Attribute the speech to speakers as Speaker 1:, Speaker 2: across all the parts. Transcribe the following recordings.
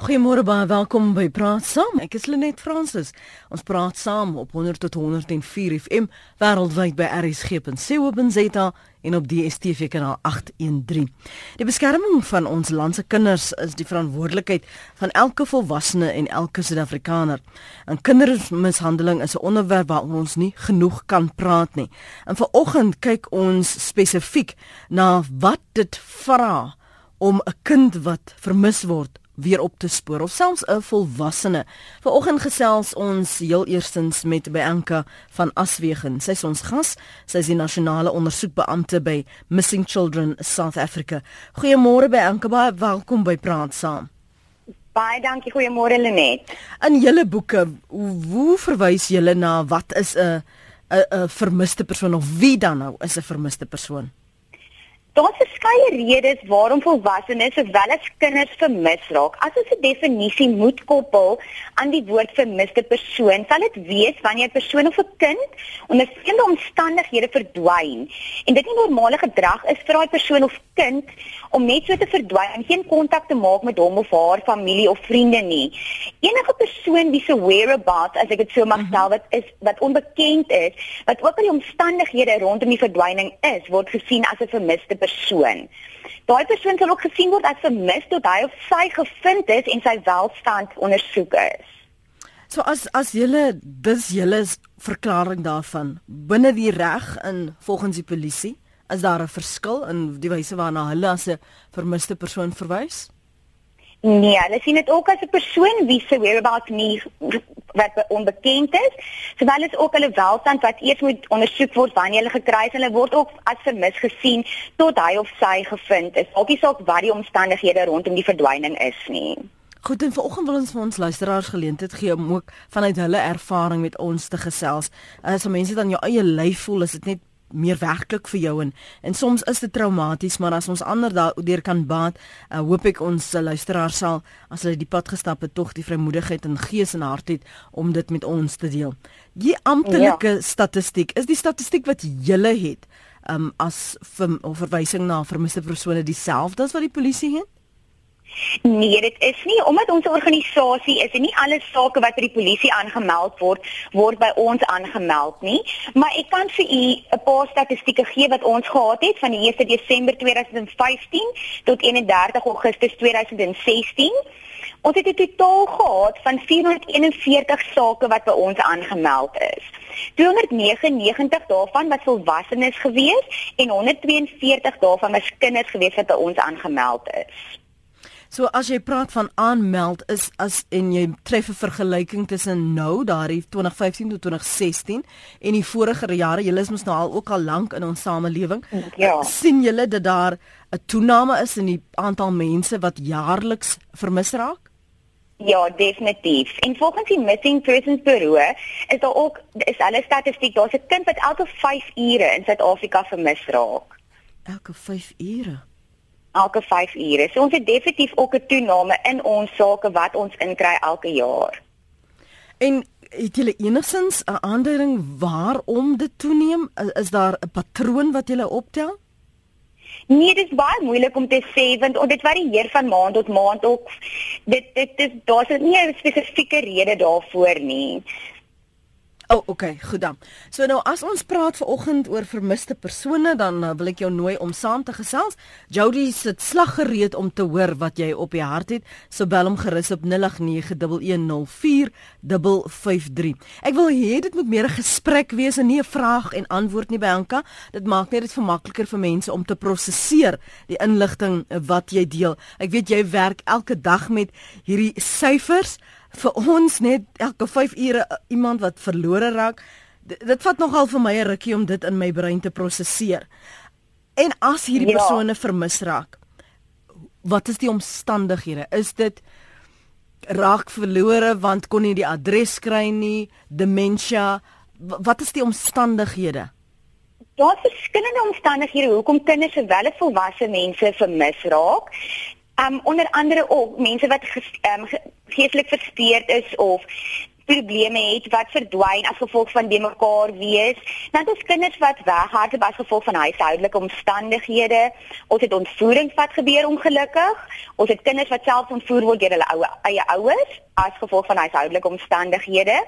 Speaker 1: Goeiemôre baie welkom by Praat Saam. Ek is Lenet Fransis. Ons praat saam op 100 tot 104 FM wêreldwyd by rsg.co.za en op DStv kanaal 813. Die beskerming van ons land se kinders is die verantwoordelikheid van elke volwassene en elke Suid-Afrikaner. En kindermishandeling is 'n onderwerp waaroor ons nie genoeg kan praat nie. En vanoggend kyk ons spesifiek na wat dit vra om 'n kind wat vermis word weer op te spoor of selfs 'n volwassene. Vanoggend gesels ons heel eerstens met Bianca van Aswegen. Sy is ons gas. Sy is die nasionale ondersoekbeampte by Missing Children South Africa. Goeiemôre Bianca, baie welkom by Praat Saam.
Speaker 2: Baie dankie, goeiemôre Lenet.
Speaker 1: In julle boeke, hoe verwys julle na wat is 'n 'n 'n vermiste persoon of wie dan nou is 'n vermiste persoon?
Speaker 2: Daar's verskeie redes waarom volwassenes sowel as kinders vermis raak. As ons 'n definisie moet koppel aan die woord vermiste persoon, sal dit wees wanneer 'n persoon of 'n kind onder vreemde omstandighede verdwyn en dit nie normale gedrag is vir daai persoon of kind om net so te verdwyn en geen kontak te maak met hom of haar familie of vriende nie. Enige persoon wie se whereabouts, as ek dit so mag mhm. stel, wat is wat onbekend is, wat ook al die omstandighede rondom die verdwyning is, word gesien as 'n vermiste persoon. Daai persoon sal ook gesien word as vermis tot hy of sy gevind is en sy welstand ondersoek is.
Speaker 1: So as as julle dis julle verklaring daarvan binne die reg in volgens die polisie is daar 'n verskil in die wyse waarna hulle as 'n vermiste persoon verwys?
Speaker 2: Nee, hulle sien dit ook as 'n persoon wie se whereabouts nie wat onbekend is. Terwyl is ook hulle welstand wat eers moet ondersoek word wanneer hulle gekry is. Hulle word ook as vermis gesien tot hy of sy gevind is. Ook nie saak wat die omstandighede rondom die verdwyning is nie.
Speaker 1: Goed, en vanoggend wil ons vir ons luisteraars geleentheid gee om ook vanuit hulle ervaring met ons te gesels. As mense dan jou eie lyf voel, is dit net meer werklik vir jou en en soms is dit traumaties maar as ons ander daardeur kan baat uh, hoop ek ons uh, luisteraars sal as hulle die pad gestap het tog die vrymoedigheid en gees en hart het om dit met ons te deel. Die amptelike ja. statistiek is die statistiek wat julle het um, as vir, verwysing na vermiste persone dieselfde as wat die polisie het?
Speaker 2: Nee, dit is nie omdat ons 'n organisasie is en nie alle sake wat by die polisie aangemeld word, word by ons aangemeld nie, maar ek kan vir u 'n paar statistieke gee wat ons gehad het van die 1 Desember 2015 tot 31 Augustus 2016. Ons het 'n totaal gehad van 441 sake wat by ons aangemeld is. 299 daarvan was volwassenes gewees en 142 daarvan was kinders gewees wat by ons aangemeld is.
Speaker 1: So as jy praat van aanmeld is as en jy tref 'n vergelyking tussen nou daardie 2015 tot 2016 en die vorige jare, julle is mos nou al ook al lank in ons samelewing. Ja. sien julle dat daar 'n toename is in die aantal mense wat jaarliks vermis raak?
Speaker 2: Ja, definitief. En volgens die Missing Persons Bureau is daar ook is hulle statistiek, daar's 'n kind wat elke 5 ure in Suid-Afrika vermis raak.
Speaker 1: Elke 5 ure
Speaker 2: elke 5 ure. So ons het definitief ook 'n toename in ons sake wat ons inkry elke jaar.
Speaker 1: En het julle enigsins 'n aanduiding waarom dit toeneem? Is daar 'n patroon wat julle optel?
Speaker 2: Nee, dit is baie moeilik om te sê want dit varieer van maand tot maand ook. Dit dit is daar's nie 'n spesifieke rede daarvoor nie.
Speaker 1: O, oh, okay, goed dan. So nou as ons praat ver oggend oor vermiste persone, dan uh, wil ek jou nooi om saam te gesels. Jody sit slag gereed om te hoor wat jy op die hart het. So bel hom gerus op 0891104553. Ek wil hê dit moet meer 'n gesprek wees en nie 'n vraag en antwoord nie, Bianca. Dit maak net dit vir makliker vir mense om te prosesseer die inligting wat jy deel. Ek weet jy werk elke dag met hierdie syfers vir ons net elke 5 ure uh, iemand wat verlore raak. D dit vat nogal vir my 'n rukkie om dit in my brein te prosesseer. En as hierdie ja. persone vermis raak, wat is die omstandighede? Is dit raak verlore want kon nie die adres kry nie, demensie? Wat is die omstandighede?
Speaker 2: Daar's verskillende omstandighede hoekom kinders sowel as volwasse mense vermis raak. Um onder andere ook mense wat ges, um, geestelik versteurd is of probleme het wat verdwyn as gevolg van die mekaar wees. Dan ons kinders wat weghardloop as gevolg van huishoudelike omstandighede. Ons het ontvoerings wat gebeur ongelukkig. Ons het kinders wat self ontvoer word deur hulle ou eie ouers as gevolg van huishoudelike omstandighede.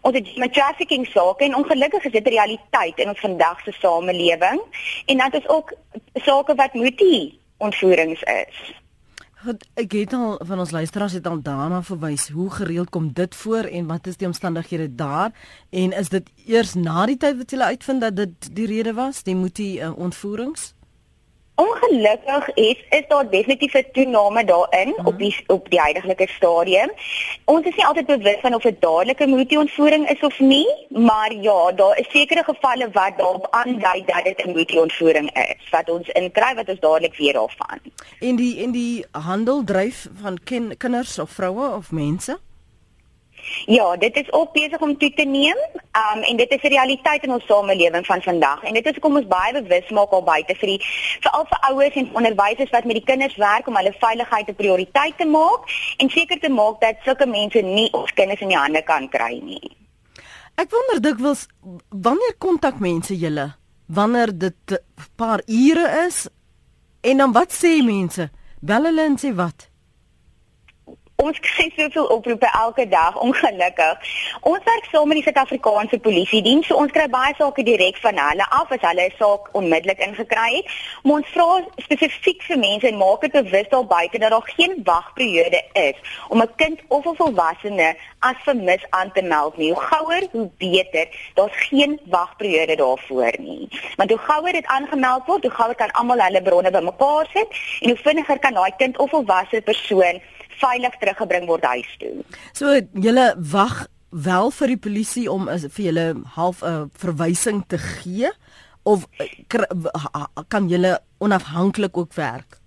Speaker 2: Ons het met trafficking sake en ongelukkig is dit realiteit in ons vandag se samelewing. En dan is ook sake wat moetie ontvoerings is.
Speaker 1: Goed, ek het al van ons luisteraars het al daarna verwys hoe gereeld kom dit voor en wat is die omstandighede daar en is dit eers na die tyd wat jy uitvind dat dit die rede was die moetie uh, ontvoerings?
Speaker 2: Ongelukkig is is daar definitief 'n toename daarin mm -hmm. op die op die huidige stadium. Ons is nie altyd bewus van of dit dadelike multi-ontvoering is of nie, maar ja, daar is sekere gevalle wat daarop aandui dat dit 'n multi-ontvoering is wat ons inkry wat ons dadelik weer daarvan.
Speaker 1: En die en die handel dryf van kin, kinders of vroue of mense?
Speaker 2: Ja, dit is ook besig om toe te neem. Um en dit is 'n realiteit in ons samelewing van vandag. En dit is kom ons baie bewus maak al buite vir die veral vir ouers en onderwysers wat met die kinders werk om hulle veiligheid 'n prioriteit te maak en seker te maak dat sulke mense nie ons kinders in die hande kan kry nie.
Speaker 1: Ek wonder dikwels wanneer kontak mense julle? Wanneer dit 'n paar ure is en dan wat sê mense? Bel hulle en sê wat?
Speaker 2: Ons kry soveel oproepe elke dag, ongelukkig. Ons werk saam met die Suid-Afrikaanse Polisie Diens, so ons kry baie sake direk van hulle af as hulle 'n saak onmiddellik ingekry het. Maar ons vra spesifiek vir mense en maak dit bewus daar buite dat daar geen wagperiode is om 'n kind of 'n volwassene as vermis aan te meld nie. Hoe gouer, hoe beter. Daar's geen wagperiode daarvoor nie. Want hoe gouer dit aangemeld word, hoe gouer kan almal hulle bronne bymekaar sit en hoe vinniger kan daai kind of volwasse persoon veilig teruggebring word huis toe.
Speaker 1: So julle wag wel vir die polisie om vir julle half 'n uh, verwysing te gee of uh, kan julle onafhanklik ook werk?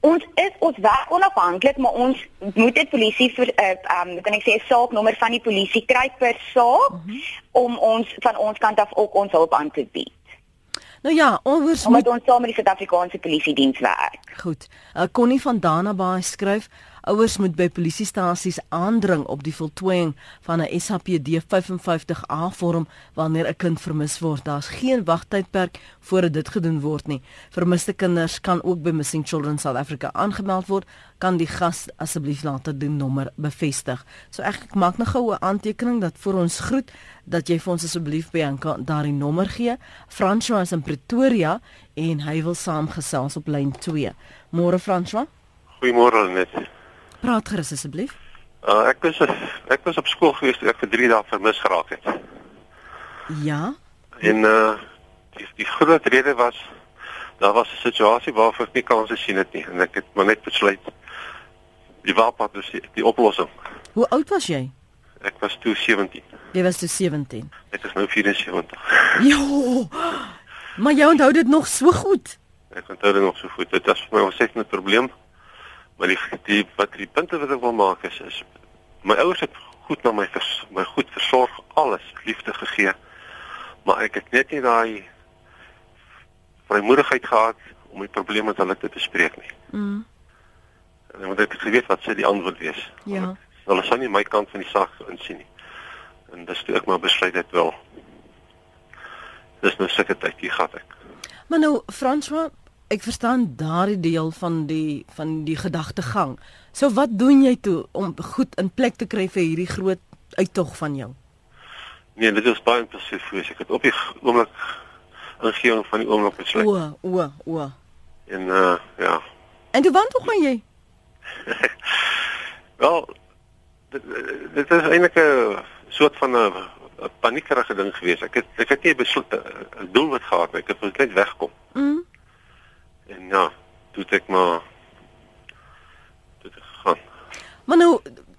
Speaker 2: Ons is ons werk onafhanklik, maar ons moet dit polisie vir ehm uh, um, kan ek sê saaknommer van die polisie kry per saak mhm. -huh. om ons van ons kant af ook ons hulp aan te bied.
Speaker 1: Nou ja, ons
Speaker 2: moet ons saam met die Suid-Afrikaanse Polisie Diens werk.
Speaker 1: Goed. Uh, Connie van Danabaai skryf Ouers moet by polisiestasies aandring op die voltooiing van 'n SAPD 55A vorm wanneer 'n kind vermis word. Daar's geen wagtydperk voordat dit gedoen word nie. Vermiste kinders kan ook by Missing Children South Africa aangemeld word. Kan die gas asseblief later die nommer bevestig. So ek maak nog 'n goue aantekening dat vir ons groet dat jy vir ons asseblief Bianca daardie nommer gee. François is in Pretoria en hy wil saamgesels op lyn 2. Môre François.
Speaker 3: Goeiemôre net.
Speaker 1: Praat gerus asseblief.
Speaker 3: Uh, ek was ek was op skool gewees toe ek vir 3 dae vermis geraak het.
Speaker 1: Ja.
Speaker 3: En uh die, die groot rede was daar was 'n situasie waarvoor ek nie kans gesien het nie en ek het maar net besluit die waarpad is die, die oplossing.
Speaker 1: Hoe oud was jy?
Speaker 3: Ek was toe 17.
Speaker 1: Jy was toe 17.
Speaker 3: Ek is nou 74.
Speaker 1: Jo. Maar jy onthou dit nog so goed.
Speaker 3: Ek onthou dit nog so goed. Dit was vir my 'n ontsettende probleem. Maar die die wat die punte wat ek wil maak is is my ouers het goed na my vers, my goed versorg, alles liefde gegee. Maar ek het net nie daai vrymoedigheid gehad om die probleme met hulle te bespreek nie. Mm. En dan moet ek geweet wat sê die antwoord wees.
Speaker 1: Ja.
Speaker 3: Hulle sou nie my kant van die saak insien nie. En dis toe ek maar besluit het wel. Dis nou sulke tyd hier gehad ek.
Speaker 1: Maar nou François, ek verstaan daardie deel van die van die gedagtegang. So wat doen jy toe om goed in plek te kry vir hierdie groot uittog van jou?
Speaker 3: Nee, dit is baie impulsief. Ek het op die oomblik ingewing van die oomblik besluit.
Speaker 1: O, o, o.
Speaker 3: En uh ja.
Speaker 1: En toe wanneer gaan jy?
Speaker 3: Wel, dit, dit is eintlik 'n soort van 'n paniekerige ding geweest. Ek het ek het nie 'n doel wat gehad nie. Ek het net wegkom. Mm. En ja, toe ek maar toe ek gegaan.
Speaker 1: Maar nou,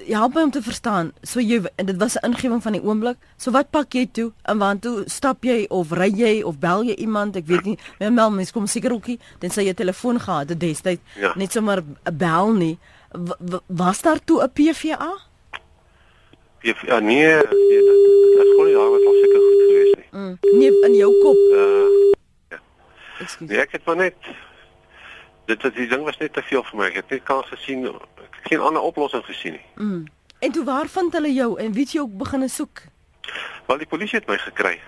Speaker 1: help my om te verstaan. So jy en dit was 'n ingewing van die oomblik. So wat pak jy toe? En waar toe stap jy of ry jy of bel jy iemand? Ek weet nie. My mel mens kom seker ookie, dan sê jy telefoon gehad het destyds. Ja. Net sommer 'n bel nie. W was daar toe 'n PVA?
Speaker 3: PVA nee, nee dit is gewoon ja, wat al seker goed geweest nie.
Speaker 1: Mm, nee, in jou kop.
Speaker 3: Uh, ja. Ekskuus. Nee, ek het maar net dit dit die ding was net te veel vir my. Ek het net kans gesien, ek het geen ander oplossing gesien nie.
Speaker 1: Mm. En toe waar vind hulle jou en wie het jou begine soek?
Speaker 3: Wel die polisie het my gekry.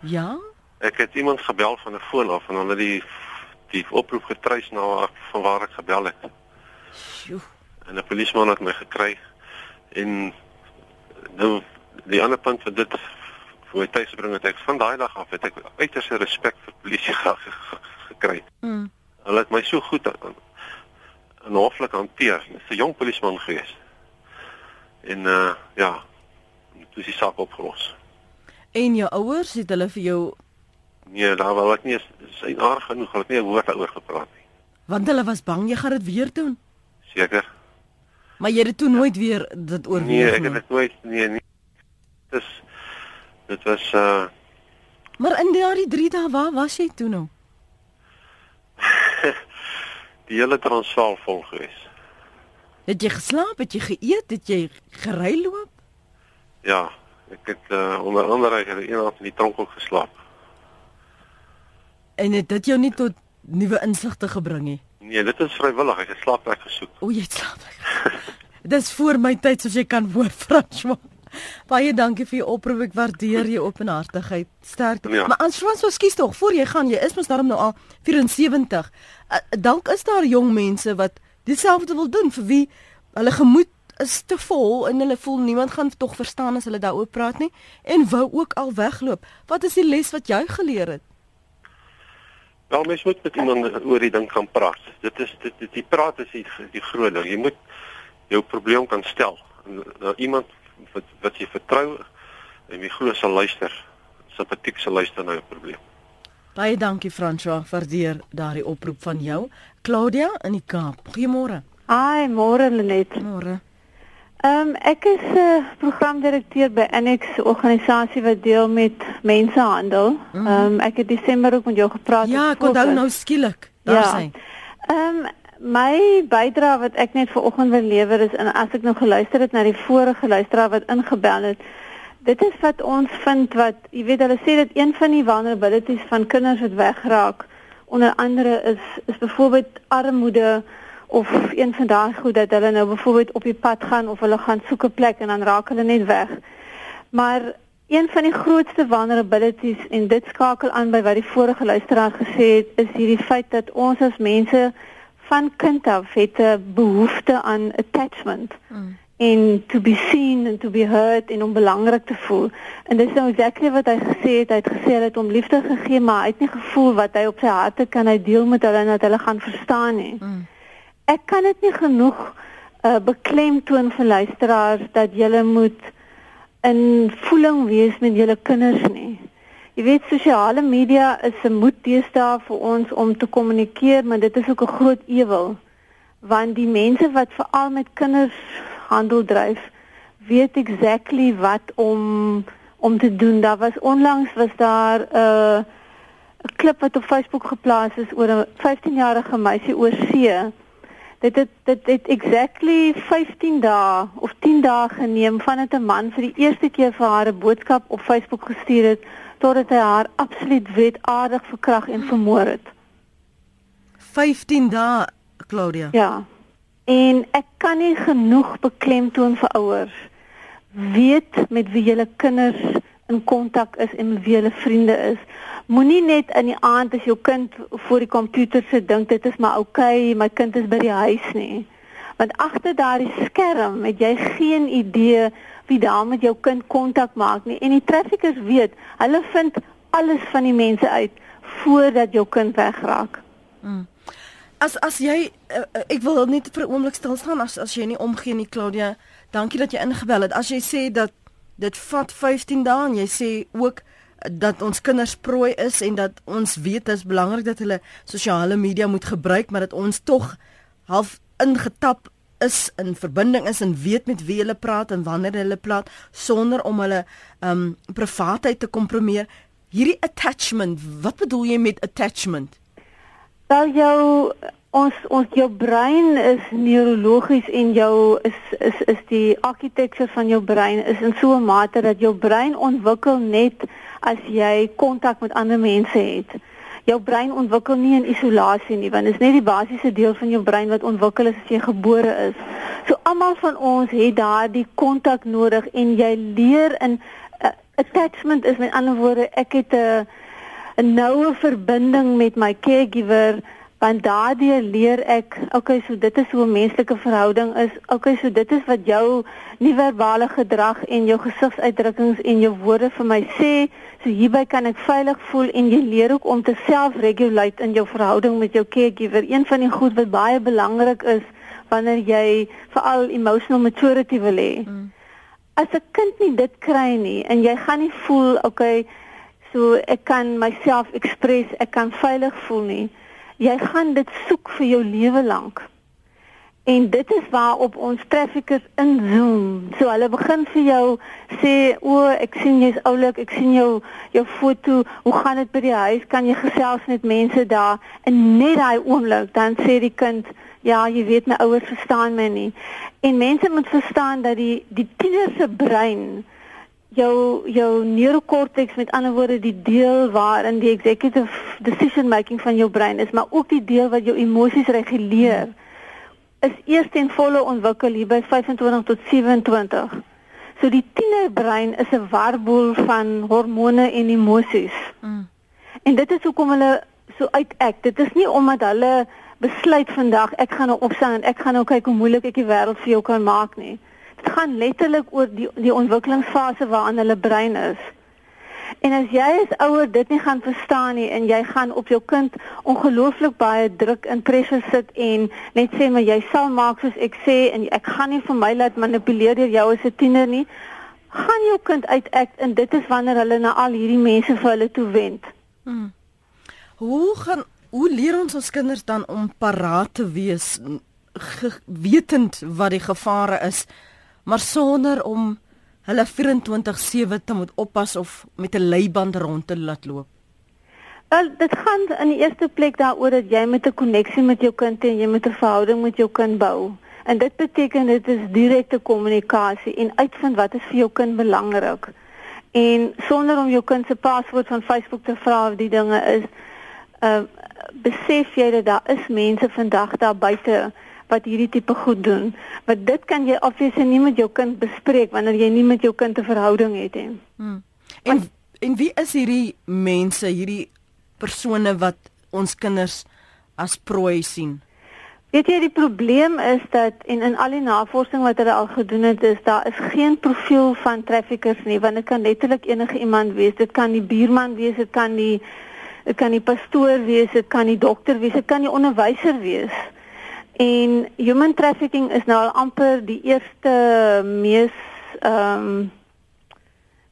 Speaker 1: Ja?
Speaker 3: Ek het iemand gebel van 'n foon af en hulle die die oproep getreis na van waar ek gebel het.
Speaker 1: Sjoe.
Speaker 3: En 'n polisieman het my gekry en nou die ander punt van dit vir my tuis gebring het ek van daai dag af het ek uiterste respek vir polisie ge- ge- gekry.
Speaker 1: Mm.
Speaker 3: Hulle het my so goed en hoflik hanteer. Dit is 'n jong polisieman gewees. En uh ja, toe is die saak opgelos.
Speaker 1: En jou ouers het hulle vir jou
Speaker 3: Nee, daar wil ek nie sy aardig genoeg, hulle het nie 'n woord daaroor gepraat nie.
Speaker 1: want hulle was bang jy gaan dit weer doen.
Speaker 3: Seker.
Speaker 1: Maar jy het dit toe nooit weer dit oorweeg
Speaker 3: Nee, ek het dit nooit nee, nee. Dis dit was uh
Speaker 1: Maar in daardie 3 dae waar was jy toe nou?
Speaker 3: Die hele Transvaal vol gewees.
Speaker 1: Het jy geslaap, het jy geëet, het jy gery loop?
Speaker 3: Ja, ek het uh onder andere ek het eendag in die tronk ook geslaap.
Speaker 1: En het dit jou nie tot nuwe insigte gebring nie?
Speaker 3: Nee, dit is vrywillig. Ek het slaapplek gesoek.
Speaker 1: O, jy het slaap. Dis voor my tyd soos jy kan hoor, François. Baie dankie vir jou oproep. Ek waardeer jou openhartigheid. Sterkte.
Speaker 3: Ja.
Speaker 1: Maar ans François, skus tog, voor jy gaan, jy is mos daarom nou al 74. Uh, dalk is daar jong mense wat dieselfde wil doen vir wie hulle gemoed is te vol en hulle voel niemand gaan tog verstaan as hulle daaroor praat nie en wou ook al wegloop. Wat is die les wat jy geleer het?
Speaker 3: Wel mens moet met iemand oor die ding kan praat. Dit is dit, dit die praat is die, die groot ding. Jy moet jou probleem kan stel. En, uh, iemand wat wat jy vertrou en wie glo sal luister. Simpatiek sal luister na jou probleem.
Speaker 1: Baie dankie François, waardeer daardie oproep van jou. Claudia in die Kaap. Goeiemôre.
Speaker 4: Hi, môre Lenet.
Speaker 1: Môre.
Speaker 4: Ehm um, ek is 'n uh, programdirekteur by Annex organisasie wat deel met mensehandel. Ehm um, ek het Desember ook met jou gepraat.
Speaker 1: Ja, ek onthou nou skielik. Daar
Speaker 4: Ja.
Speaker 1: sy.
Speaker 4: Ehm um, my bydrae wat ek net vanoggend wil lewer is en as ek nou geluister het na die vorige luisteraar wat ingebel het, dit is wat ons vind wat jy weet hulle sê dat een van die vulnerabilities van kinders wat wegraak onder andere is is byvoorbeeld armoede of een van daai goed dat hulle nou byvoorbeeld op die pad gaan of hulle gaan soek 'n plek en dan raak hulle net weg. Maar een van die grootste vulnerabilities en dit skakel aan by wat die vorige luisteraar gesê het, is hierdie feit dat ons as mense van kind af het 'n behoefte aan attachment
Speaker 1: Mm.
Speaker 4: en to be seen and to be heard en om belangrik te voel. En dis nou exactly wat hy gesê het. Hy het gesê hy het hom liefde gegee, maar hy het nie gevoel wat hy op sy harte kan hy deel met hulle en dat hulle gaan verstaan nie.
Speaker 1: Mm.
Speaker 4: Ek kan dit nie genoeg uh, beklemtoon vir luisteraars dat jy moet in voeling wees met julle kinders nie. Jy weet sosiale media is 'n moed deesdae vir ons om te kommunikeer, maar dit is ook 'n groot ewel want die mense wat veral met kinders handel dryf, weet exactly wat om om te doen. Daar was onlangs was daar 'n uh, 'n klip wat op Facebook geplaas is oor 'n 15-jarige meisie oor see. Dit het dit het exactly 15 dae of 10 dae geneem vandat 'n man vir die eerste keer vir haar 'n boodskap op Facebook gestuur het totdat hy haar absoluut wetaardig verkrag en vermoor het.
Speaker 1: 15 dae, Claudia.
Speaker 4: Ja. En ek kan nie genoeg beklemtoon vir ouers weet met wie julle kinders in kontak is en met wie hulle vriende is. Moenie net in die aand as jou kind voor die komputer sit dink dit is maar okay, my kind is by die huis nie. Want agter daardie skerm het jy geen idee wie daar met jou kind kontak maak nie. En die traffickers weet, hulle vind alles van die mense uit voordat jou kind wegraak.
Speaker 1: As as jy uh, ek wil net vir 'n oomblik stil staan as as jy nie omgee nie Claudia. Dankie dat jy ingebel het. As jy sê dat dit vat 15 dae en jy sê ook dat ons kinders prooi is en dat ons weet dit is belangrik dat hulle sosiale media moet gebruik, maar dat ons tog half ingetap is in verbinding is en weet met wie hulle praat en wanneer hulle praat sonder om hulle um privaatheid te kompromieer. Hierdie attachment, wat bedoel jy met attachment?
Speaker 4: Wel jou ons ons jou brein is neurologies en jou is is is die architecture van jou brein is in so 'n mate dat jou brein ontwikkel net as jy kontak met ander mense het. Jou brein ontwikkel nie in isolasie nie, want dit is net die basiese deel van jou brein wat ontwikkel as jy gebore is. So almal van ons het daardie kontak nodig en jy leer in uh, attachment is met ander woorde ek het 'n 'n noue verbinding met my caregiver want daardie leer ek okay so dit is hoe 'n menslike verhouding is. Okay so dit is wat jou nie-verbale gedrag en jou gesigsuitdrukkings en jou woorde vir my sê. So hierby kan ek veilig voel en jy leer ook om te self-regulate in jou verhouding met jou caregiver. Een van die goed wat baie belangrik is wanneer jy veral emotional maturity wil hê mm. as 'n kind nie dit kry nie en jy gaan nie voel okay so ek kan myself express ek kan veilig voel nie jy gaan dit soek vir jou lewe lank. En dit is waarop ons traffickers inzoom. So hulle begin vir jou sê, "O, ek sien jy's oulik, ek sien jou jou foto. Hoe gaan dit by die huis? Kan jy gesels met mense daar?" En net daai oomblik dan sê die kind, "Ja, jy weet my ouers verstaan my nie." En mense moet verstaan dat die die tiener se brein jou jou neurokorteks met ander woorde die deel waarin die executive decision making van jou brein is, maar ook die deel wat jou emosies reguleer, is eers ten volle ontwikkel hier by 25 tot 27. So die tienerbrein is 'n warboel van hormone en emosies. Mm. En dit is hoekom hulle so uitek. Dit is nie omdat hulle besluit vandag ek gaan nou opstaan en ek gaan nou kyk hoe moeilik ek die wêreld vir jou kan maak nie dit gaan letterlik oor die die ontwikkelingsfase waarin hulle brein is. En as jy as ouer dit nie gaan verstaan nie en jy gaan op jou kind ongelooflik baie druk en pressure sit en net sê maar jy sal maak soos ek sê en ek gaan nie vir my laat manipuleer deur jou as 'n tiener nie, gaan jou kind uitek en dit is wanneer hulle na al hierdie mense vir hulle toe wend. Hmm.
Speaker 1: Hoe gaan hoe leer ons ons kinders dan om paraat te wees wetend wat die gevare is? Maar sonder om hulle 24/7 te moet oppas of met 'n leiband rond te laat loop.
Speaker 4: Wel, dit gaan in die eerste plek daaroor dat jy met 'n koneksie met jou kind en jy met 'n verhouding met jou kind bou. En dit beteken dit is direkte kommunikasie en uitvind wat is vir jou kind belangrik. En sonder om jou kind se paswoord van Facebook te vra of die dinge is, uh besef jy dat daar is mense vandag daar buite wat hierdie tipe goed doen. Maar dit kan jy obviously nie met jou kind bespreek wanneer jy nie met jou kind 'n verhouding het nie. Hmm.
Speaker 1: En Want, en wie is hierdie mense, hierdie persone wat ons kinders as prooi sien?
Speaker 4: Weet jy die probleem is dat en in al die navorsing wat hulle al gedoen het is daar is geen profiel van traffickers nie want dit kan letterlik enige iemand wees. Dit kan die buurman wees, dit kan die dit kan die pastoor wees, dit kan die dokter wees, dit kan die onderwyser wees. En human trafficking is nou al amper die eerste mees ehm um,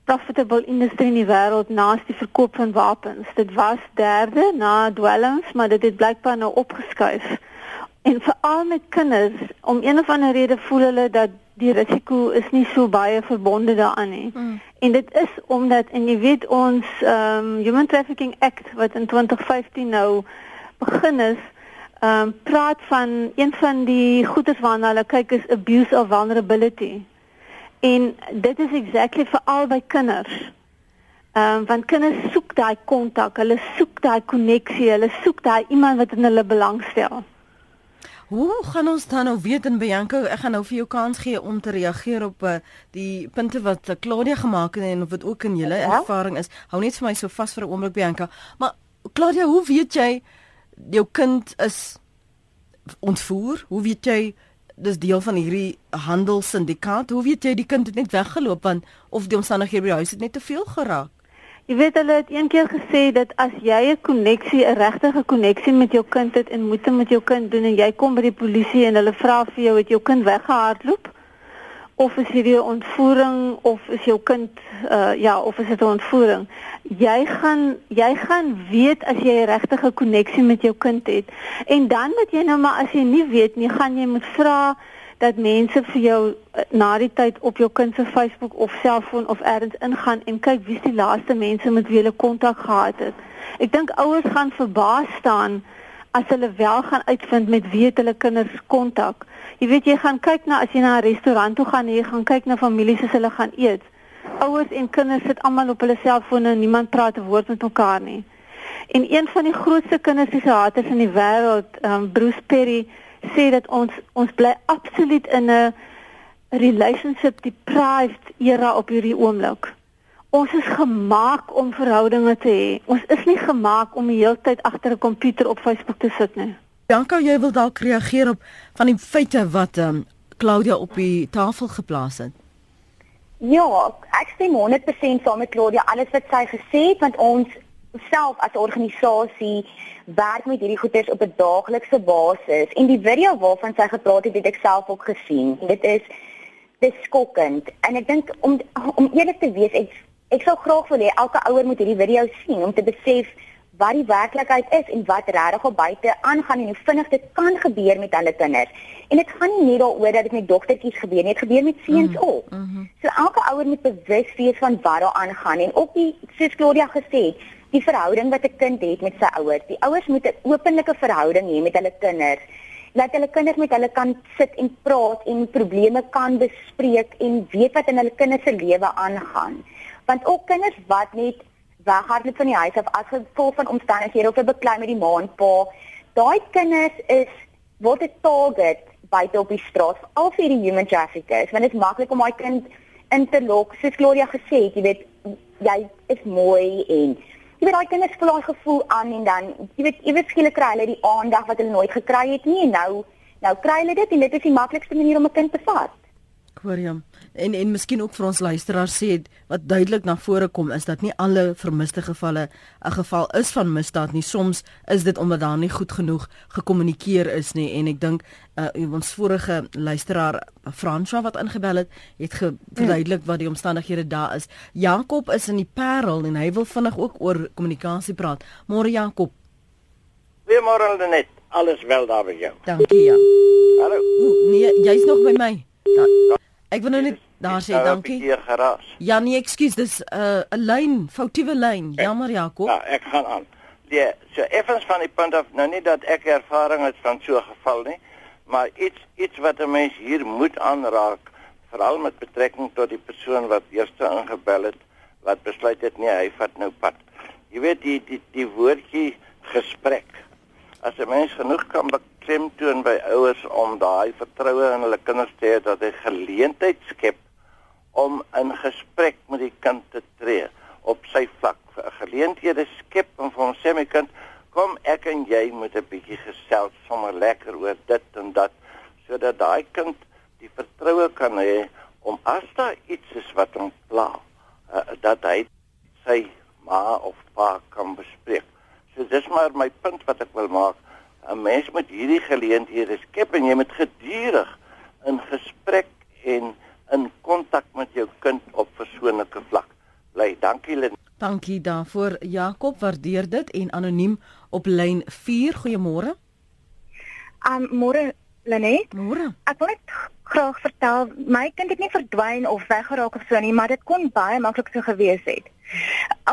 Speaker 4: profitable industrie in die wêreld na die verkoop van wapens. Dit was derde na dwelms, maar dit het blykbaar nou opgeskuif. En veral met kinders, om een of ander rede voel hulle dat die risiko is nie so baie verbonde daaraan nie. Mm. En dit is omdat en jy weet ons ehm um, Human Trafficking Act wat in 2015 nou begin is, ehm um, praat van een van die goedes waarna hulle kyk is abuse of vulnerability. En dit is exactly vir albei kinders. Ehm um, want kinders soek daai kontak, hulle soek daai koneksie, hulle soek daai iemand wat in hulle belangstel.
Speaker 1: Hoe gaan ons dan nou weet en Bianca, ek gaan nou vir jou kans gee om te reageer op uh, die punte wat uh, Claudia gemaak het en of dit ook in julle ja? ervaring is. Hou net vir my so vas vir 'n oomblik Bianca. Maar Claudia, hoe weet jy jou kind is ontvoer? Hoe weet jy dis deel van hierdie handelssyndikaat? Hoe weet jy die kind het net weggeloop want of die omstandighede by die huis het net te veel geraak?
Speaker 4: Jy weet hulle het een keer gesê dat as jy 'n koneksie, 'n regte koneksie met jou kind het en moet met jou kind doen en jy kom by die polisie en hulle vra vir jou het jou kind weggehardloop? Of is hierdie ontvoering of is jou kind uh ja of is dit 'n ontvoering? Jy gaan jy gaan weet as jy 'n regte koneksie met jou kind het. En dan moet jy nou maar as jy nie weet nie gaan jy moet vra dat mense vir jou uh, na die tyd op jou kind se Facebook of selfoon of elders ingaan en kyk wie's die laaste mense met wie hulle kontak gehad het. Ek dink ouers gaan verbaas staan as hulle wel gaan uitvind met wie het hulle kinders kontak Jy weet jy gaan kyk na as jy na 'n restaurant toe gaan jy gaan kyk na families as hulle gaan eet. Ouers en kinders sit almal op hulle selfone en niemand praat 'n woord met mekaar nie. En een van die grootste kinderpsigiaters in die wêreld, um, Bruce Perry, sê dat ons ons bly absoluut in 'n relationship deprived era op hierdie oomblik. Ons is gemaak om verhoudinge te hê. Ons is nie gemaak om die hele tyd agter 'n komputer op Facebook te sit nie.
Speaker 1: Dankie, jy wil dalk reageer op van die feite wat ehm um, Claudia op die tafel geplaas het.
Speaker 2: Ja, ek stem 100% saam met Claudia alles wat sy gesê het want ons self as organisasie werk met hierdie goeders op 'n daaglikse basis en die video waarvan sy gepraat het, het ek self ook gesien. Dit is dis skokkend en ek dink om om eerlik te wees ek ek sou graag wil hê elke ouer moet hierdie video sien om te besef wat die werklikheid is en wat regtig op buite aangaan en hoe vinnig dit kan gebeur met hulle kinders. En dit gaan nie net daaroor dat dit met dogtertjies gebeur nie, dit gebeur met seuns mm, ook. Mm -hmm. So elke ouer moet bewus wees van wat daar aangaan en ook die soos Claudia gesê het, die verhouding wat 'n kind het met sy ouers. Die ouers moet 'n openlike verhouding hê met hulle kinders dat hulle kinders met hulle kan sit en praat en probleme kan bespreek en weet wat in hulle kinders se lewe aangaan. Want ook kinders wat net weghardloop van die huis af as gevolg van omstandighede of 'n beklei met die ma en pa, daai kinders is word 'n target buite op die straat al vir die human traffickers want dit is maklik om daai kind in te lok soos Gloria gesê het, jy weet jy is mooi en jy weet daai kinders voel daai gevoel aan en dan jy weet iewers skielik kry hulle die aandag wat hulle nooit gekry het nie en nou nou kry hulle dit en dit is die maklikste manier om 'n kind te vat.
Speaker 1: Aquarium en en miskien ook vir ons luisteraars sê wat duidelik na vore kom is dat nie alle vermiste gevalle 'n geval is van misdaad nie. Soms is dit omdat daar nie goed genoeg gekommunikeer is nie en ek dink uh, ons vorige luisteraar Franswa wat ingebel het, het verduidelik wat die omstandighede daar is. Jakob is in die Parel en hy wil vinnig ook oor kommunikasie praat. Môre Jakob.
Speaker 5: Goeiemôre net. Alles wel daar by jou.
Speaker 1: Dankie ja.
Speaker 5: Hallo.
Speaker 1: Nee, jy's nog by my. Da Ek wil nou net daar sê dankie. Ja nee, ekskuus, dis 'n uh, 'n lyn, foutiewe lyn. Jammer Jakob.
Speaker 5: Ja, ek gaan aan. Ja, so effens van die punt af, nou nie dat ek ervaring het van so 'n geval nie, maar iets iets wat 'n mens hier moet aanraak, veral met betrekking tot die persoon wat eers ingebel het, wat besluit het nee, hy vat nou pad. Jy weet die die die woordjie gesprek. As 'n mens genoeg kan klemtoon by ouers om daai vertroue in hulle kinders te hê dat hy geleentheid skep om in gesprek met die kind te tree op sy vlak. Geleenthede skep om vir hom sê my kind, kom ek en jy moet 'n bietjie gesels sommer lekker oor dit en dat sodat daai kind die vertroue kan hê om as daar iets is wat hom pla, uh, dat hy sy ma of pa kan bespreek. So dis maar my punt wat ek wil maak. 'n mens moet hierdie geleenthede skep en jy moet gedurig in gesprek en in kontak met jou kind op persoonlike vlak bly. Dankie Lynn.
Speaker 1: Dankie daarvoor Jakob, waardeer dit en anoniem op lyn 4. Goeiemôre.
Speaker 2: Um môre Lenet.
Speaker 1: Môre.
Speaker 2: Ek wil net graag vertel, my kind het nie verdwyn of weggeraak of so nie, maar dit kon baie maklik so gewees het.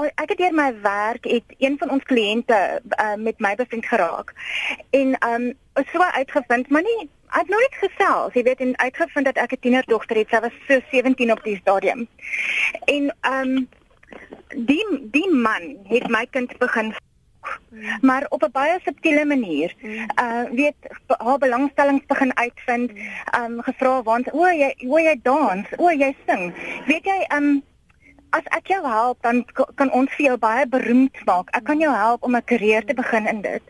Speaker 2: Ek het deur my werk het een van ons kliënte uh, met my bevriend geraak. En um so uitgevind, maar nie ek het nooit gesels, jy weet, en uitgevind dat ek 'n tienerdogter het. Sy was so 17 op die stadium. En um die die man het my kind begin Mm. maar op 'n baie subtiele manier. Mm. Uh weet haar belangstellings begin uitvind. Um gevra want o jy o jy dans, o jy sing. Weet jy um as ek jou help dan kan ons vir jou baie beroemd maak. Ek kan jou help om 'n karier te begin in dit.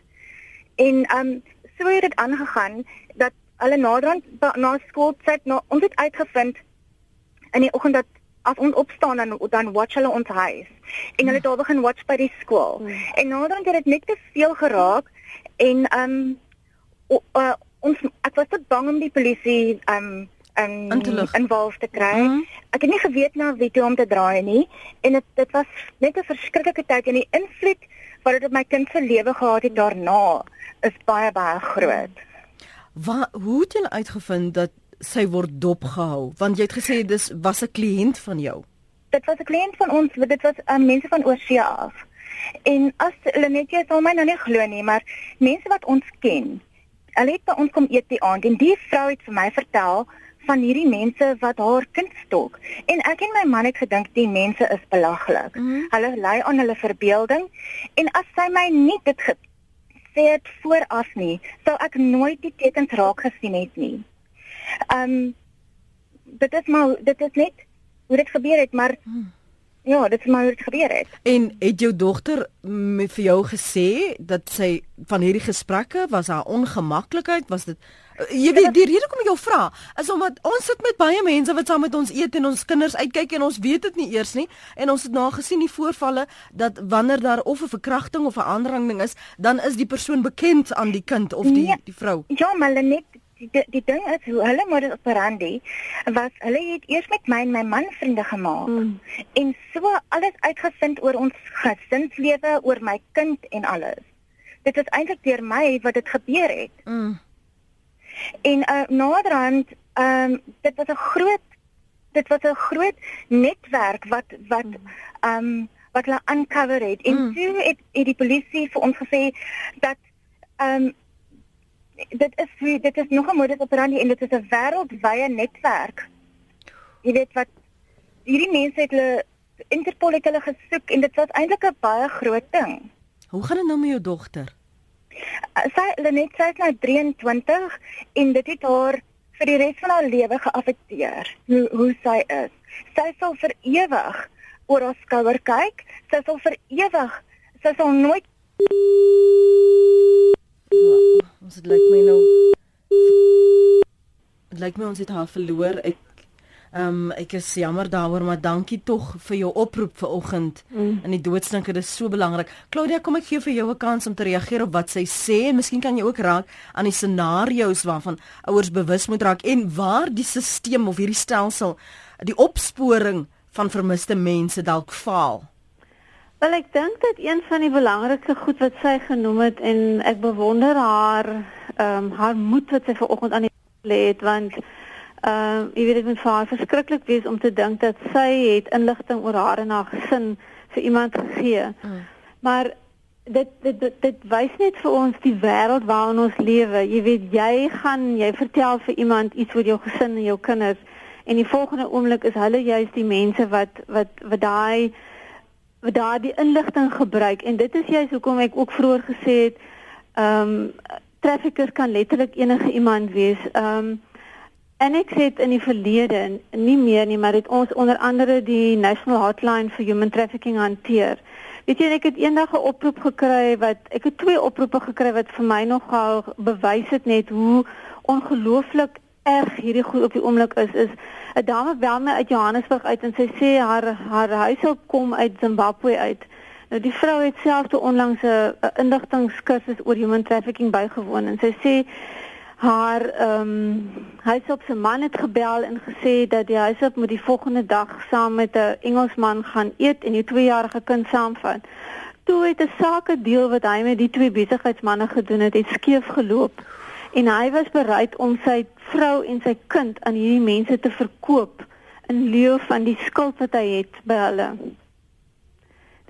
Speaker 2: En um so het dit aangegaan dat hulle naderhand na skool na ons het uitgevind in die oggend dat as ons opstaan dan dan watch hulle ons huis en hulle het daar begin watch by die skool mm. en naderhand het dit net te veel geraak en um uh, ons ek was tot bang om die polisie um en involved te kry. Mm -hmm. Ek het nie geweet na wie toe om te draai nie en dit dit was net 'n verskriklike tyd en die invloed wat dit op my kind se lewe gehad het daarna is baie baie groot.
Speaker 1: Wat hoe het jy uitgevind dat sy word dopgehou want jy het gesê dis was 'n kliënt van jou.
Speaker 2: Dit was 'n kliënt van ons, dit was um, mense van oorsee af. En as hulle net jy sal my nou nie glo nie, maar mense wat ons ken. Hulle het by ons kom eet die aand en die vrou het vir my vertel
Speaker 6: van hierdie mense wat haar kind stalk. En ek en my man het gedink die mense is belaglik. Mm -hmm. Hulle lei aan hulle verbeelding en as sy my nie dit gesê het vooraf nie, sou ek nooit die tekens raak gesien het nie. Um dit is maar dit is net hoe dit gebeur het, maar mm. Ja, dit is maar hoe dit gebeur het.
Speaker 1: En het jou dogter met vir jou gesê dat sy van hierdie gesprekke was haar ongemaklikheid, was dit jy weet die rede kom ek jou vra is omdat ons sit met baie mense wat saam met ons eet en ons kinders uitkyk en ons weet dit nie eers nie en ons het nou gesien die voorvalle dat wanneer daar of 'n verkrachting of 'n aanranding is, dan is die persoon bekend aan die kind of die nee, die vrou.
Speaker 6: Ja, maar net die die ding is hoe hulle modus operandi was hulle het eers met my en my man vriende gemaak mm. en so alles uitgevind oor ons gesinslewe oor my kind en alles dit is eintlik deur my wat dit gebeur het mm. en uh, naderhand um, dit was 'n groot dit was 'n groot netwerk wat wat um, wat hulle uncover het en mm. toe het, het die polisie vir ons gesê dat um, dit is dit is nog 'n modus operandi en dit is 'n wêreldwye netwerk. Jy weet wat hierdie mense het hulle Interpol het hulle gesoek en dit was eintlik 'n baie groot ding.
Speaker 1: Hoe gaan dit nou met jou dogter?
Speaker 6: Uh, sy Lenet sy is nou 23 en dit het haar vir die res van haar lewe geaffekteer hoe hoe sy is. Sy sal vir ewig oor haar skouer kyk. Sy sal vir ewig sy sal nooit
Speaker 1: Ons dit lyk my nou Dit lyk my ons het haar verloor. Ek ehm um, ek is jammer daaroor, maar dankie tog vir jou oproep vanoggend. Mm. In die doodsdinker is so belangrik. Claudia, kom ek gee vir jou 'n kans om te reageer op wat sy sê en miskien kan jy ook raak aan die scenario's waarvan ouers bewus moet raak en waar die stelsel of hierdie stelsel die opsporing van vermiste mense dalk faal.
Speaker 4: Wel ek dink dat een van die belangrikste goed wat sy genoem het en ek bewonder haar ehm um, haar moed wat sy vanoggend aan die lê het want ehm um, jy weet dit moet vir haar verskriklik wees om te dink dat sy het inligting oor haar en haar gesin vir iemand gegee. Mm. Maar dit dit dit, dit wys net vir ons die wêreld waarin ons lewe. Jy weet jy gaan jy vertel vir iemand iets oor jou gesin en jou kinders en die volgende oomblik is hulle juist die mense wat wat wat daai daardie inligting gebruik en dit is juist hoekom ek ook vroeër gesê het ehm um, traffickers kan letterlik enige iemand wees. Ehm um, en ek sê in die verlede nie meer nie, maar dit ons onder andere die National Hotline for Human Trafficking hanteer. Weet jy ek het eendag 'n oproep gekry wat ek het twee oproepe gekry wat vir my nogal bewys het net hoe ongelooflik erg hierdie goed op die oomblik is is 'n dame bel my uit Johannesburg uit en sy sê haar haar huishulp kom uit Zimbabwe uit. Nou die vrou het self te onlangs 'n inligtingkursus oor human trafficking bygewoon en sy sê haar ehm um, huishulp se man het gebel en gesê dat die huishulp moet die volgende dag saam met 'n Engelsman gaan eet en die 2-jarige kind saamvat. Toe het 'n sake deel wat hy met die twee besigheidsmense gedoen het, het skeef geloop en hy was bereid om sy vrou en sy kind aan hierdie mense te verkoop in lieu van die skuld wat hy het by hulle.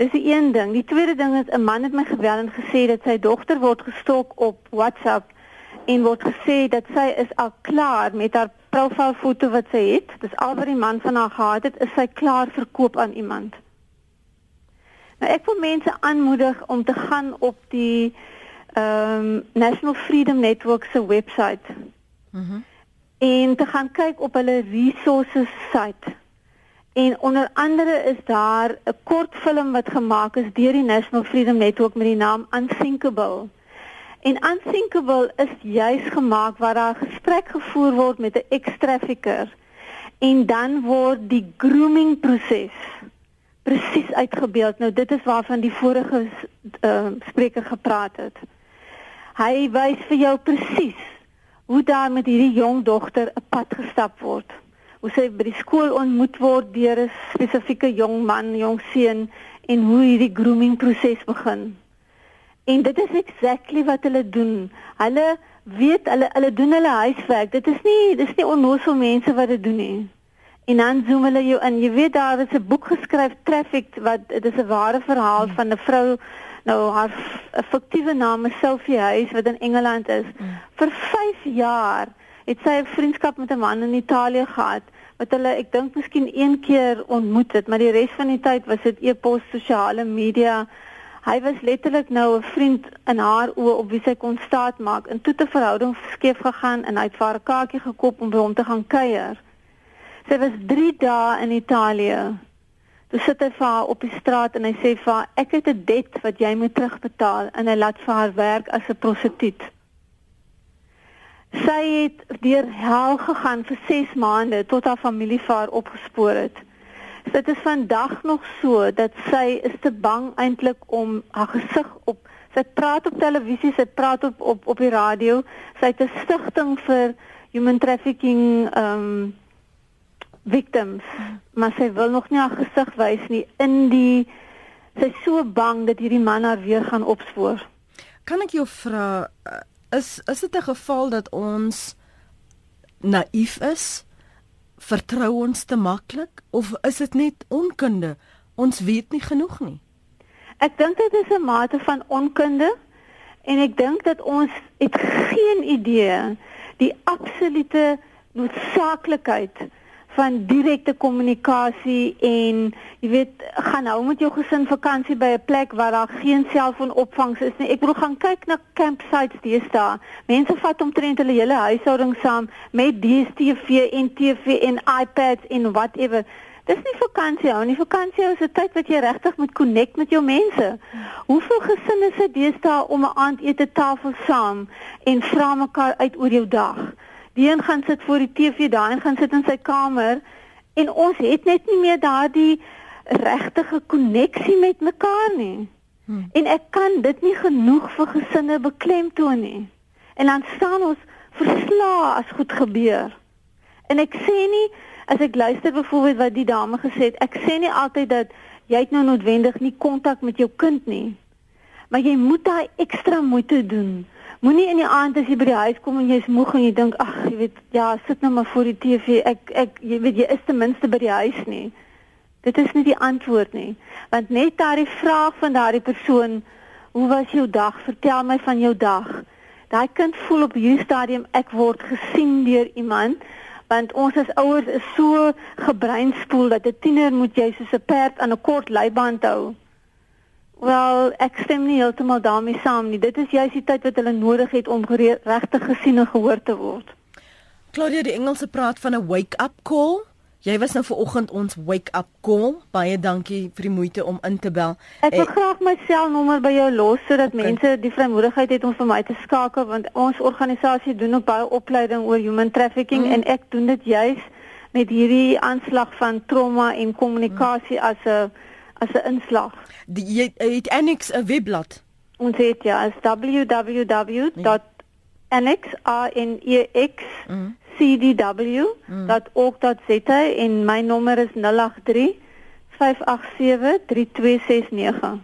Speaker 4: Dis die een ding. Die tweede ding is 'n man het my gebel en gesê dat sy dogter word gestalk op WhatsApp en word gesê dat sy is al klaar met haar profielfoto wat sy het. Dis al wat die man van haar gehad het, is sy klaar verkoop aan iemand. Nou ek wil mense aanmoedig om te gaan op die ehm um, National Freedom Network se webwerf. Mhm. Mm en te gaan kyk op hulle resources site. En onder andere is daar 'n kort film wat gemaak is deur die National Freedom Network met die naam Unthinkable. En Unthinkable is juis gemaak waar daar gesprek gevoer word met 'n ex-trafficker en dan word die grooming proses presies uitgebeeld. Nou dit is waarvan die vorige uh, spreker gepraat het. Hy wys vir jou presies hoe daar met hierdie jong dogter 'n pad gestap word. Hoe sy by die skool ontmoet word deur 'n spesifieke jong man, jong seun en hoe hierdie grooming proses begin. En dit is exactly wat hulle doen. Hulle weet hulle hulle doen hulle huiswerk. Dit is nie dis nie onnoosel mense wat dit doen nie. En dan zoom hulle jou in. Jy weet daar is 'n boek geskryf Trafficked wat dit is 'n ware verhaal van 'n vrou Nou haar fiktiewe naam is Sophie Huys wat in Engeland is. Mm. Vir 5 jaar het sy 'n vriendskap met 'n man in Italië gehad wat hulle ek dink miskien een keer ontmoet het, maar die res van die tyd was dit e-pos, sosiale media. Hy was letterlik nou 'n vriend in haar oë op wie sy kon staat maak. En toe te verhouding skeef gegaan en hy het vir haar 'n kaartjie gekoop om by hom te gaan kuier. Sy was 3 dae in Italië. Toe sit hy vir haar op die straat en hy sê vir haar ek het 'n debt wat jy moet terugbetaal en hy laat vir haar werk as 'n prostituut. Sy het deur hel gegaan vir 6 maande tot haar familie vir haar opgespoor het. Dit is vandag nog so dat sy is te bang eintlik om haar gesig op sy praat op televisie, sy praat op op op die radio. Sy het 'n stigting vir human trafficking ehm um, victims, maar sy wil nog nie haar gesig wys nie in die sy is so bang dat hierdie man haar weer gaan opspoor.
Speaker 1: Kan ek jou vra is is dit 'n geval dat ons naïef is? Vertrou ons te maklik of is dit net onkunde? Ons weet nie genoeg nie.
Speaker 4: Ek dink dit is 'n mate van onkunde en ek dink dat ons het geen idee die absolute noodsaaklikheid van direkte kommunikasie en jy weet gaan nou met jou gesin vakansie by 'n plek waar daar geen selfoonopvangs is nie. Ek bedoel gaan kyk na campsites deesdae. Mense vat omtrent hulle hele huishouding saam met DStv en TV en iPads en whatever. Dis nie vakansie hou nie. Vakansie is 'n tyd wat jy regtig moet connect met jou mense. Hoeveel gesinne sit deesdae om 'n aandete tafel saam en vra mekaar uit oor jou dag? Die een gaan sit voor die TV, daai een gaan sit in sy kamer en ons het net nie meer daardie regte koneksie met mekaar nie. Hmm. En ek kan dit nie genoeg vir gesinne beklemtoon nie. En dan staan ons verslae as goed gebeur. En ek sê nie as ek luister byvoorbeeld wat die dame gesê het, ek sê nie altyd dat jy het nou noodwendig nie kontak met jou kind nie. Maar jy moet daai ekstra moeite doen Moenie in die aand as jy by die huis kom en jy's moeg en jy dink ag, jy weet, ja, sit nou maar voor die TV. Ek ek jy weet jy is ten minste by die huis nie. Dit is nie die antwoord nie. Want net daardie vraag van daardie persoon, hoe was jou dag? Vertel my van jou dag. Daai kind voel op hierdie stadium ek word gesien deur iemand want ons as ouers is so gebreinspoel dat 'n tiener moet jy soos 'n perd aan 'n kort leiband hou. Wel, ek stem nie heeltemal daarmee saam nie. Dit is juist die tyd wat hulle nodig het om regtig gesien en gehoor te word.
Speaker 1: Claudia, die Engelse praat van 'n wake-up call. Jy was nou vanoggend ons wake-up call. Baie dankie vir die moeite om in te bel.
Speaker 4: Ek wil eh, graag my selnommer by jou los sodat okay. mense die vrymoedigheid het om vir my te skakel want ons organisasie doen ook baie opleiding oor human trafficking mm. en ek doen dit juis met hierdie aanslag van trauma en kommunikasie mm. as 'n as 'n inslag.
Speaker 1: Die jy het Annex 'n webblad.
Speaker 4: Ons het ja, is www.nxanex.cdw.org.za en my nommer is 083 587 3269.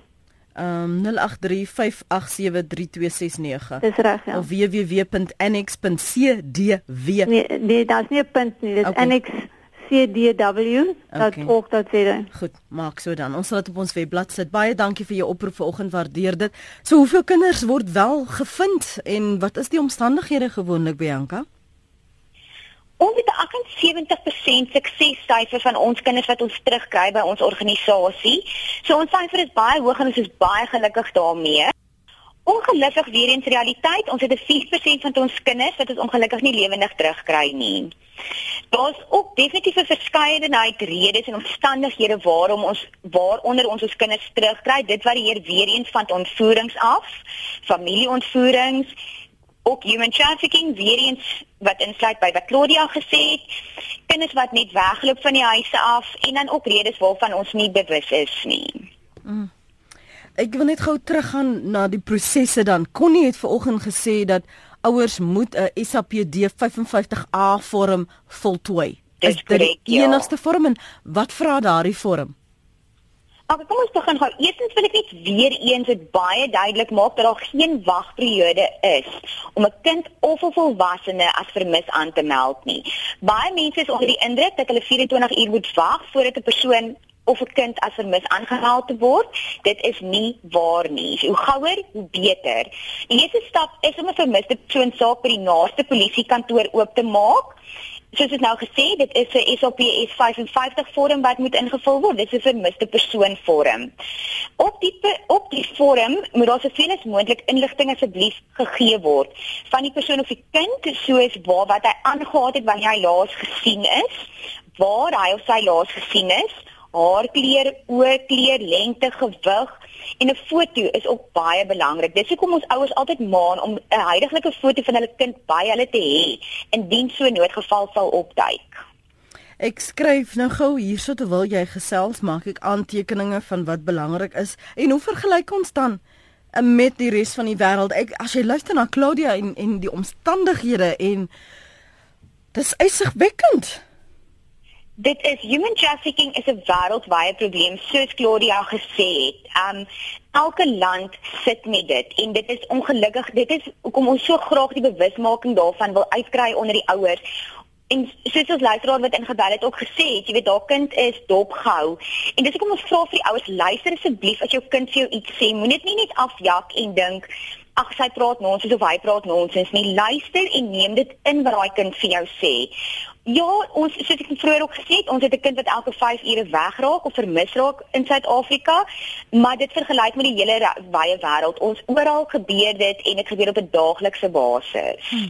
Speaker 1: Um 0835873269.
Speaker 4: Dis reg ja.
Speaker 1: Of www.annex.cdw.
Speaker 4: Nee, nee, daar's nie 'n punt nie. Okay. annex cdw.org.za. Okay.
Speaker 1: Goed, maak so dan. Ons sal dit op ons webblad sit. Baie dankie vir jou oproep vanoggend. Waardeer dit. So hoeveel kinders word wel gevind en wat is die omstandighede gewoonlik Bianca?
Speaker 2: Ons het 'n 78% suksessyfer van ons kinders wat ons terugkry by ons organisasie. So ons syfer is baie hoog en ons is baie gelukkig daarmee. Ongelukkig weer eens realiteit, ons het 'n 4% van ons kinders wat ons ongelukkig nie lewendig terugkry nie. Daar's ook definitief 'n verskeidenheid redes en omstandighede waarom ons waaronder ons ons kinders terugkry. Dit varieer weer eens van ontvoerings af, familieontvoerings, ook human trafficking weer eens wat insluit by wat Claudia gesê het, kinders wat net wegloop van die huise af en dan ook redes waarvan ons nie bewus is nie. Mm.
Speaker 1: Ek wil net gou teruggaan na die prosesse dan. Connie het vanoggend gesê dat ouers moet 'n SAPD 55A vorm voltooi.
Speaker 2: Dis is dit die
Speaker 1: ja. enigste vorm en wat vra daardie vorm?
Speaker 2: Okay, kom ons begin gou. Eerstens wil ek net weer eens dit baie duidelik maak dat daar geen wagperiode is om 'n kind of 'n volwassene as vermis aan te meld nie. Baie mense is onder die indruk dat hulle 24 uur moet wag voordat 'n persoon of 'n kind as vermis aangehaal te word. Dit is nie waar nie. Hoe gouer, hoe beter. Die eerste stap is om 'n vermiste persoon saak by die naaste polisiekantoor oop te maak soos dit nou gesê, dit is 'n SAPS 55 vorm wat moet ingevul word. Dit is 'n vermiste persoon vorm. Op die op die vorm moet daar soveel as moontlik inligting asseblief gegee word van die persoon of die kind, soos waar wat hy aangegaan het wanneer hy laas gesien is, waar hy of sy laas gesien is, haarkleur, oorkleur, lengte, gewig en 'n foto is ook baie belangrik. Dis hoekom ons ouers altyd maan om 'n huidige foto van hulle kind by hulle te hê indien so 'n noodgeval sal opduik.
Speaker 1: Ek skryf nou gou hierso terwyl jy gesels, maak ek aantekeninge van wat belangrik is en hoe vergelyk ons dan eh, met die res van die wêreld? Ek as jy luister na Claudia en en die omstandighede en dis eisigwekkend.
Speaker 2: Dit is human trafficking is 'n wêreldwye probleem soos Claudia gesê het. Um elke land sit met dit en dit is ongelukkig. Dit is hoekom ons so graag die bewusmaking daarvan wil uitkry onder die ouers. En soos ons luisteraar wat ingebel het ook gesê het, jy weet daar kind is dopgehou. En dis hoekom ons vra vir die ouers, luister asseblief as jou kind vir jou iets sê, moenie dit nie net afjak en dink ag sy praat nonsens of hy praat nonsens nie. Luister en neem dit in wat daai kind vir jou sê. Ja, ons soos ek vroeër ook gesê het, ons het 'n kind wat elke 5 ure wegraak of vermis raak in Suid-Afrika, maar dit vergelyk met die hele wye wêreld. Ons oral gebeur dit en dit gebeur op 'n daaglikse basis. Hm.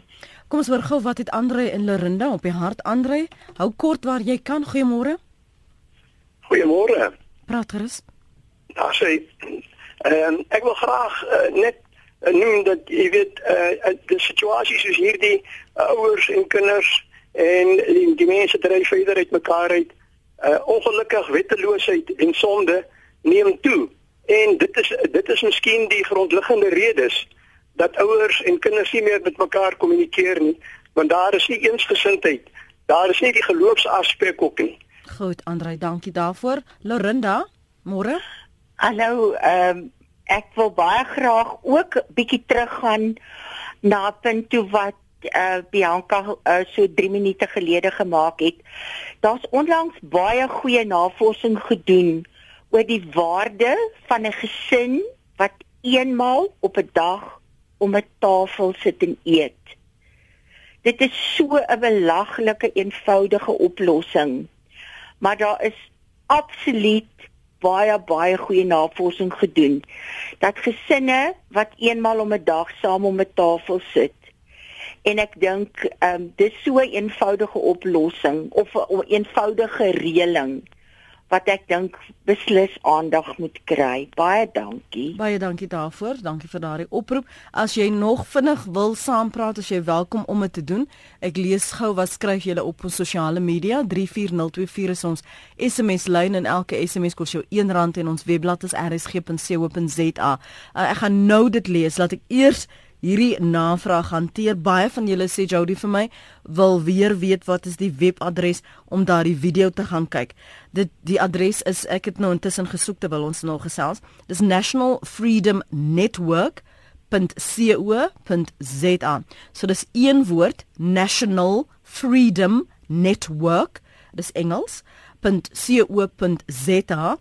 Speaker 1: Kom ons hoor gou wat het Andre en Lorinda op die hart Andre. Hou kort waar jy kan. Goeiemôre.
Speaker 7: Goeiemôre.
Speaker 1: Praat gerus.
Speaker 7: Ja, sê. Ehm ek wil graag uh, net uh, noem dat jy weet uh, die situasie soos hierdie uh, ouers en kinders en die, die mense dryf verder uit mekaar uit. Uh, ongelukkig wetteloosheid en sonde neem toe. En dit is dit is miskien die grondliggende redes dat ouers en kinders nie meer met mekaar kommunikeer nie, want daar is nie eensgesindheid. Daar is nie die geloofsaspek ook nie.
Speaker 1: Goed, Andrei, dankie daarvoor. Lorinda, môre?
Speaker 8: Hallo, ehm um, ek wil baie graag ook bietjie teruggaan na punt toe wat uh, Bianca uh, so 3 minute gelede gemaak het. Daar's onlangs baie goeie navorsing gedoen oor die waarde van 'n gesin wat eenmaal op 'n dag om 'n tafel sit en eet. Dit is so 'n belaglike eenvoudige oplossing. Maar daar is absoluut baie baie goeie navorsing gedoen dat gesinne wat eenmaal om 'n dag saam om 'n tafel sit en ek dink ehm um, dis so 'n eenvoudige oplossing of 'n eenvoudige reëling wat ek dink beslis aandag moet kry. Baie dankie.
Speaker 1: Baie dankie daarvoor. Dankie vir daardie oproep. As jy nog vinnig wil saampraat, as jy welkom om dit te doen. Ek lees gou wat skryf julle op ons sosiale media. 34024 is ons SMS lyn en elke SMS kos jou R1 en ons webblad is rsg.co.za. Uh, ek gaan nou dit lees. Laat ek eers hierdie navraag hanteer. Baie van julle sê Jody vir my wil weer weet wat is die webadres om daardie video te gaan kyk. Dit die adres is ek het nou intussen gesoek terwyl ons nou gesels. Dis National Freedom Network .co.za. So dis een woord National Freedom Network. Dis Engels. .co.za.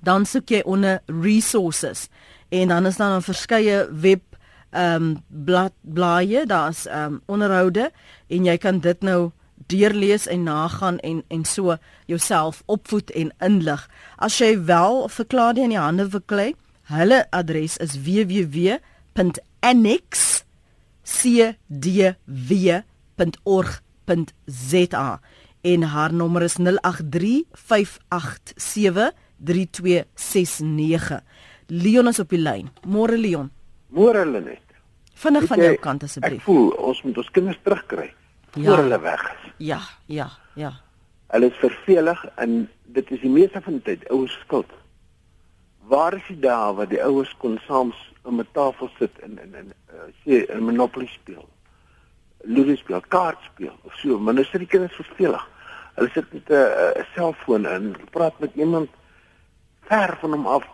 Speaker 1: Dan soek jy onder resources en dan is daar 'n verskeie web ehm um, blad blaaie, daar's ehm um, onderhoude en jy kan dit nou deurlees en nagaan en en so jouself opvoed en inlig. As jy wel verklaar die in die hande verklei, hulle adres is www.annexcdw.org.za en haar nommer is 0835873269. Leon is op die lyn. Môre Leon.
Speaker 9: Môre hulle net.
Speaker 1: Vinnig van jou kant asseblief.
Speaker 9: Ek voel ons moet ons kinders terugkry ja. voor hulle weg is.
Speaker 1: Ja, ja, ja.
Speaker 9: Hulle is vervelig en dit is die meeste van die tyd ouers skuld. Waar is die dae wat die ouers kon saam om 'n tafel sit en en en uh, sê 'n monopoly speel? Ludo speel, kaart speel of so, maar nou sit die kinders vervelig. Hulle sit met 'n uh, selfoon en praat met iemand ver van hom af.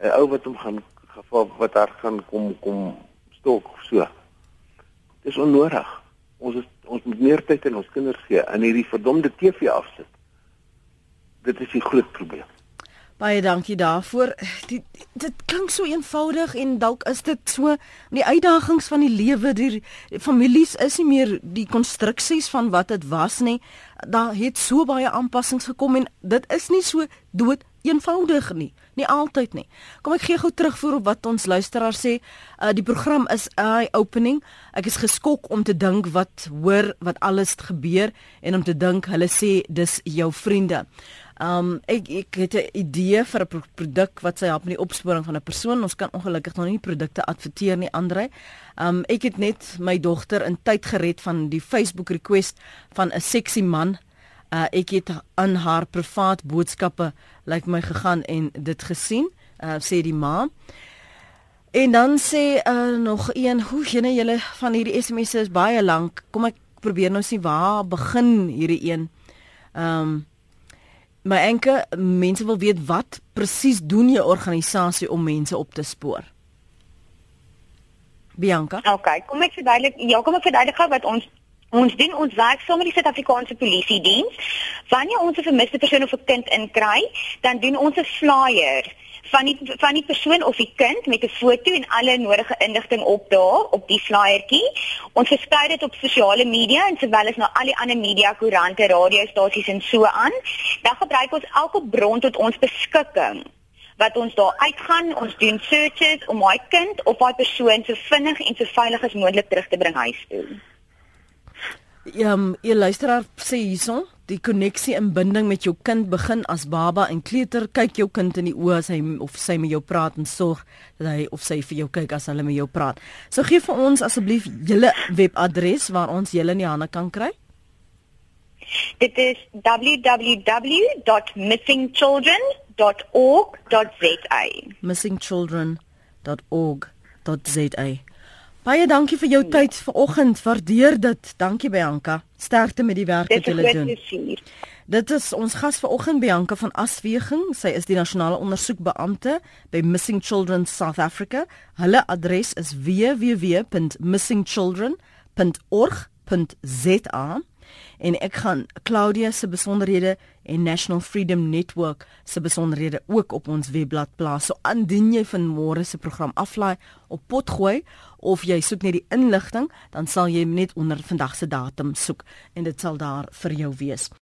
Speaker 9: 'n Ou wat hom gaan geval wat daar gaan kom kom stok of so. Dis onnodig. Ons is, ons moet meer tyd aan ons kinders gee en hierdie verdomde TV afsit. Dit is die groot probleem.
Speaker 1: Baie dankie daarvoor. Dit dit klink so eenvoudig en dalk is dit so die uitdagings van die lewe, die families is nie meer die konstruksies van wat dit was nie. Daar het so baie aanpassings gekom en dit is nie so dood eenvoudig nie. Nie altyd nie. Kom ek gee gou terugvoer op wat ons luisteraar sê. Uh die program is eye opening. Ek is geskok om te dink wat hoor wat alles gebeur en om te dink hulle sê dis jou vriende. Um ek ek het 'n idee vir 'n produk wat sy help met die opsporing van 'n persoon. Ons kan ongelukkig nog nie produkte adverteer nie, Andre. Um ek het net my dogter in tyd gered van die Facebook request van 'n seksie man. Uh ek het aan haar privaat boodskappe lyk like my gegaan en dit gesien, uh sê die ma. En dan sê uh nog een, hoe jene julle van hierdie SMS'e is baie lank. Kom ek probeer nou sien waar begin hierdie een. Um my enke mense wil weet wat presies doen jou organisasie om mense op te spoor. Bianca.
Speaker 2: Okay, kom ek verduidelik. Ja, kom ek verduidelik gou wat ons ons doen. Ons werk saam met die Suid-Afrikaanse Polisie Diens. Wanneer ons 'n vermiste persoon of 'n kind inkry, dan doen ons 'n flyer van die van die persoon of die kind met 'n foto en alle nodige inligting op daar op die flyertjie. Ons versprei dit op sosiale media en sowel as na al die ander media, koerante, radiostasies en so aan. Dan gebruik ons elke bron tot ons beskikking wat ons daar uitgaan, ons doen searches om my kind of daai persoon so vinnig en so veilig as moontlik terug te bring huis toe.
Speaker 1: Ja, um, jy luisteraar sê hierson, die koneksie en binding met jou kind begin as baba en kleuter. Kyk jou kind in die oë as hy of sy met jou praat en sorg dat hy of sy vir jou kyk as hulle met jou praat. So gee vir ons asseblief julle webadres waar ons julle in die hande kan kry.
Speaker 2: Dit is www.missingchildren.org.za.
Speaker 1: missingchildren.org.za. Baie dankie vir jou tyd vanoggend. Waardeer dit. Dankie Bianca. Sterkte met die werk wat jy doen. Dit is ons gas vanoggend Bianca van Asweging. Sy is die nasionale ondersoekbeampte by Missing Children South Africa. Hulle adres is www.missingchildren.org.za en ek gaan Claudia se besonderhede en National Freedom Network se besonderhede ook op ons webblad plaas. So indien jy van môre se program aflaai op potgooi of jy soek net die inligting, dan sal jy net onder vandag se datum soek en dit sal daar vir jou wees.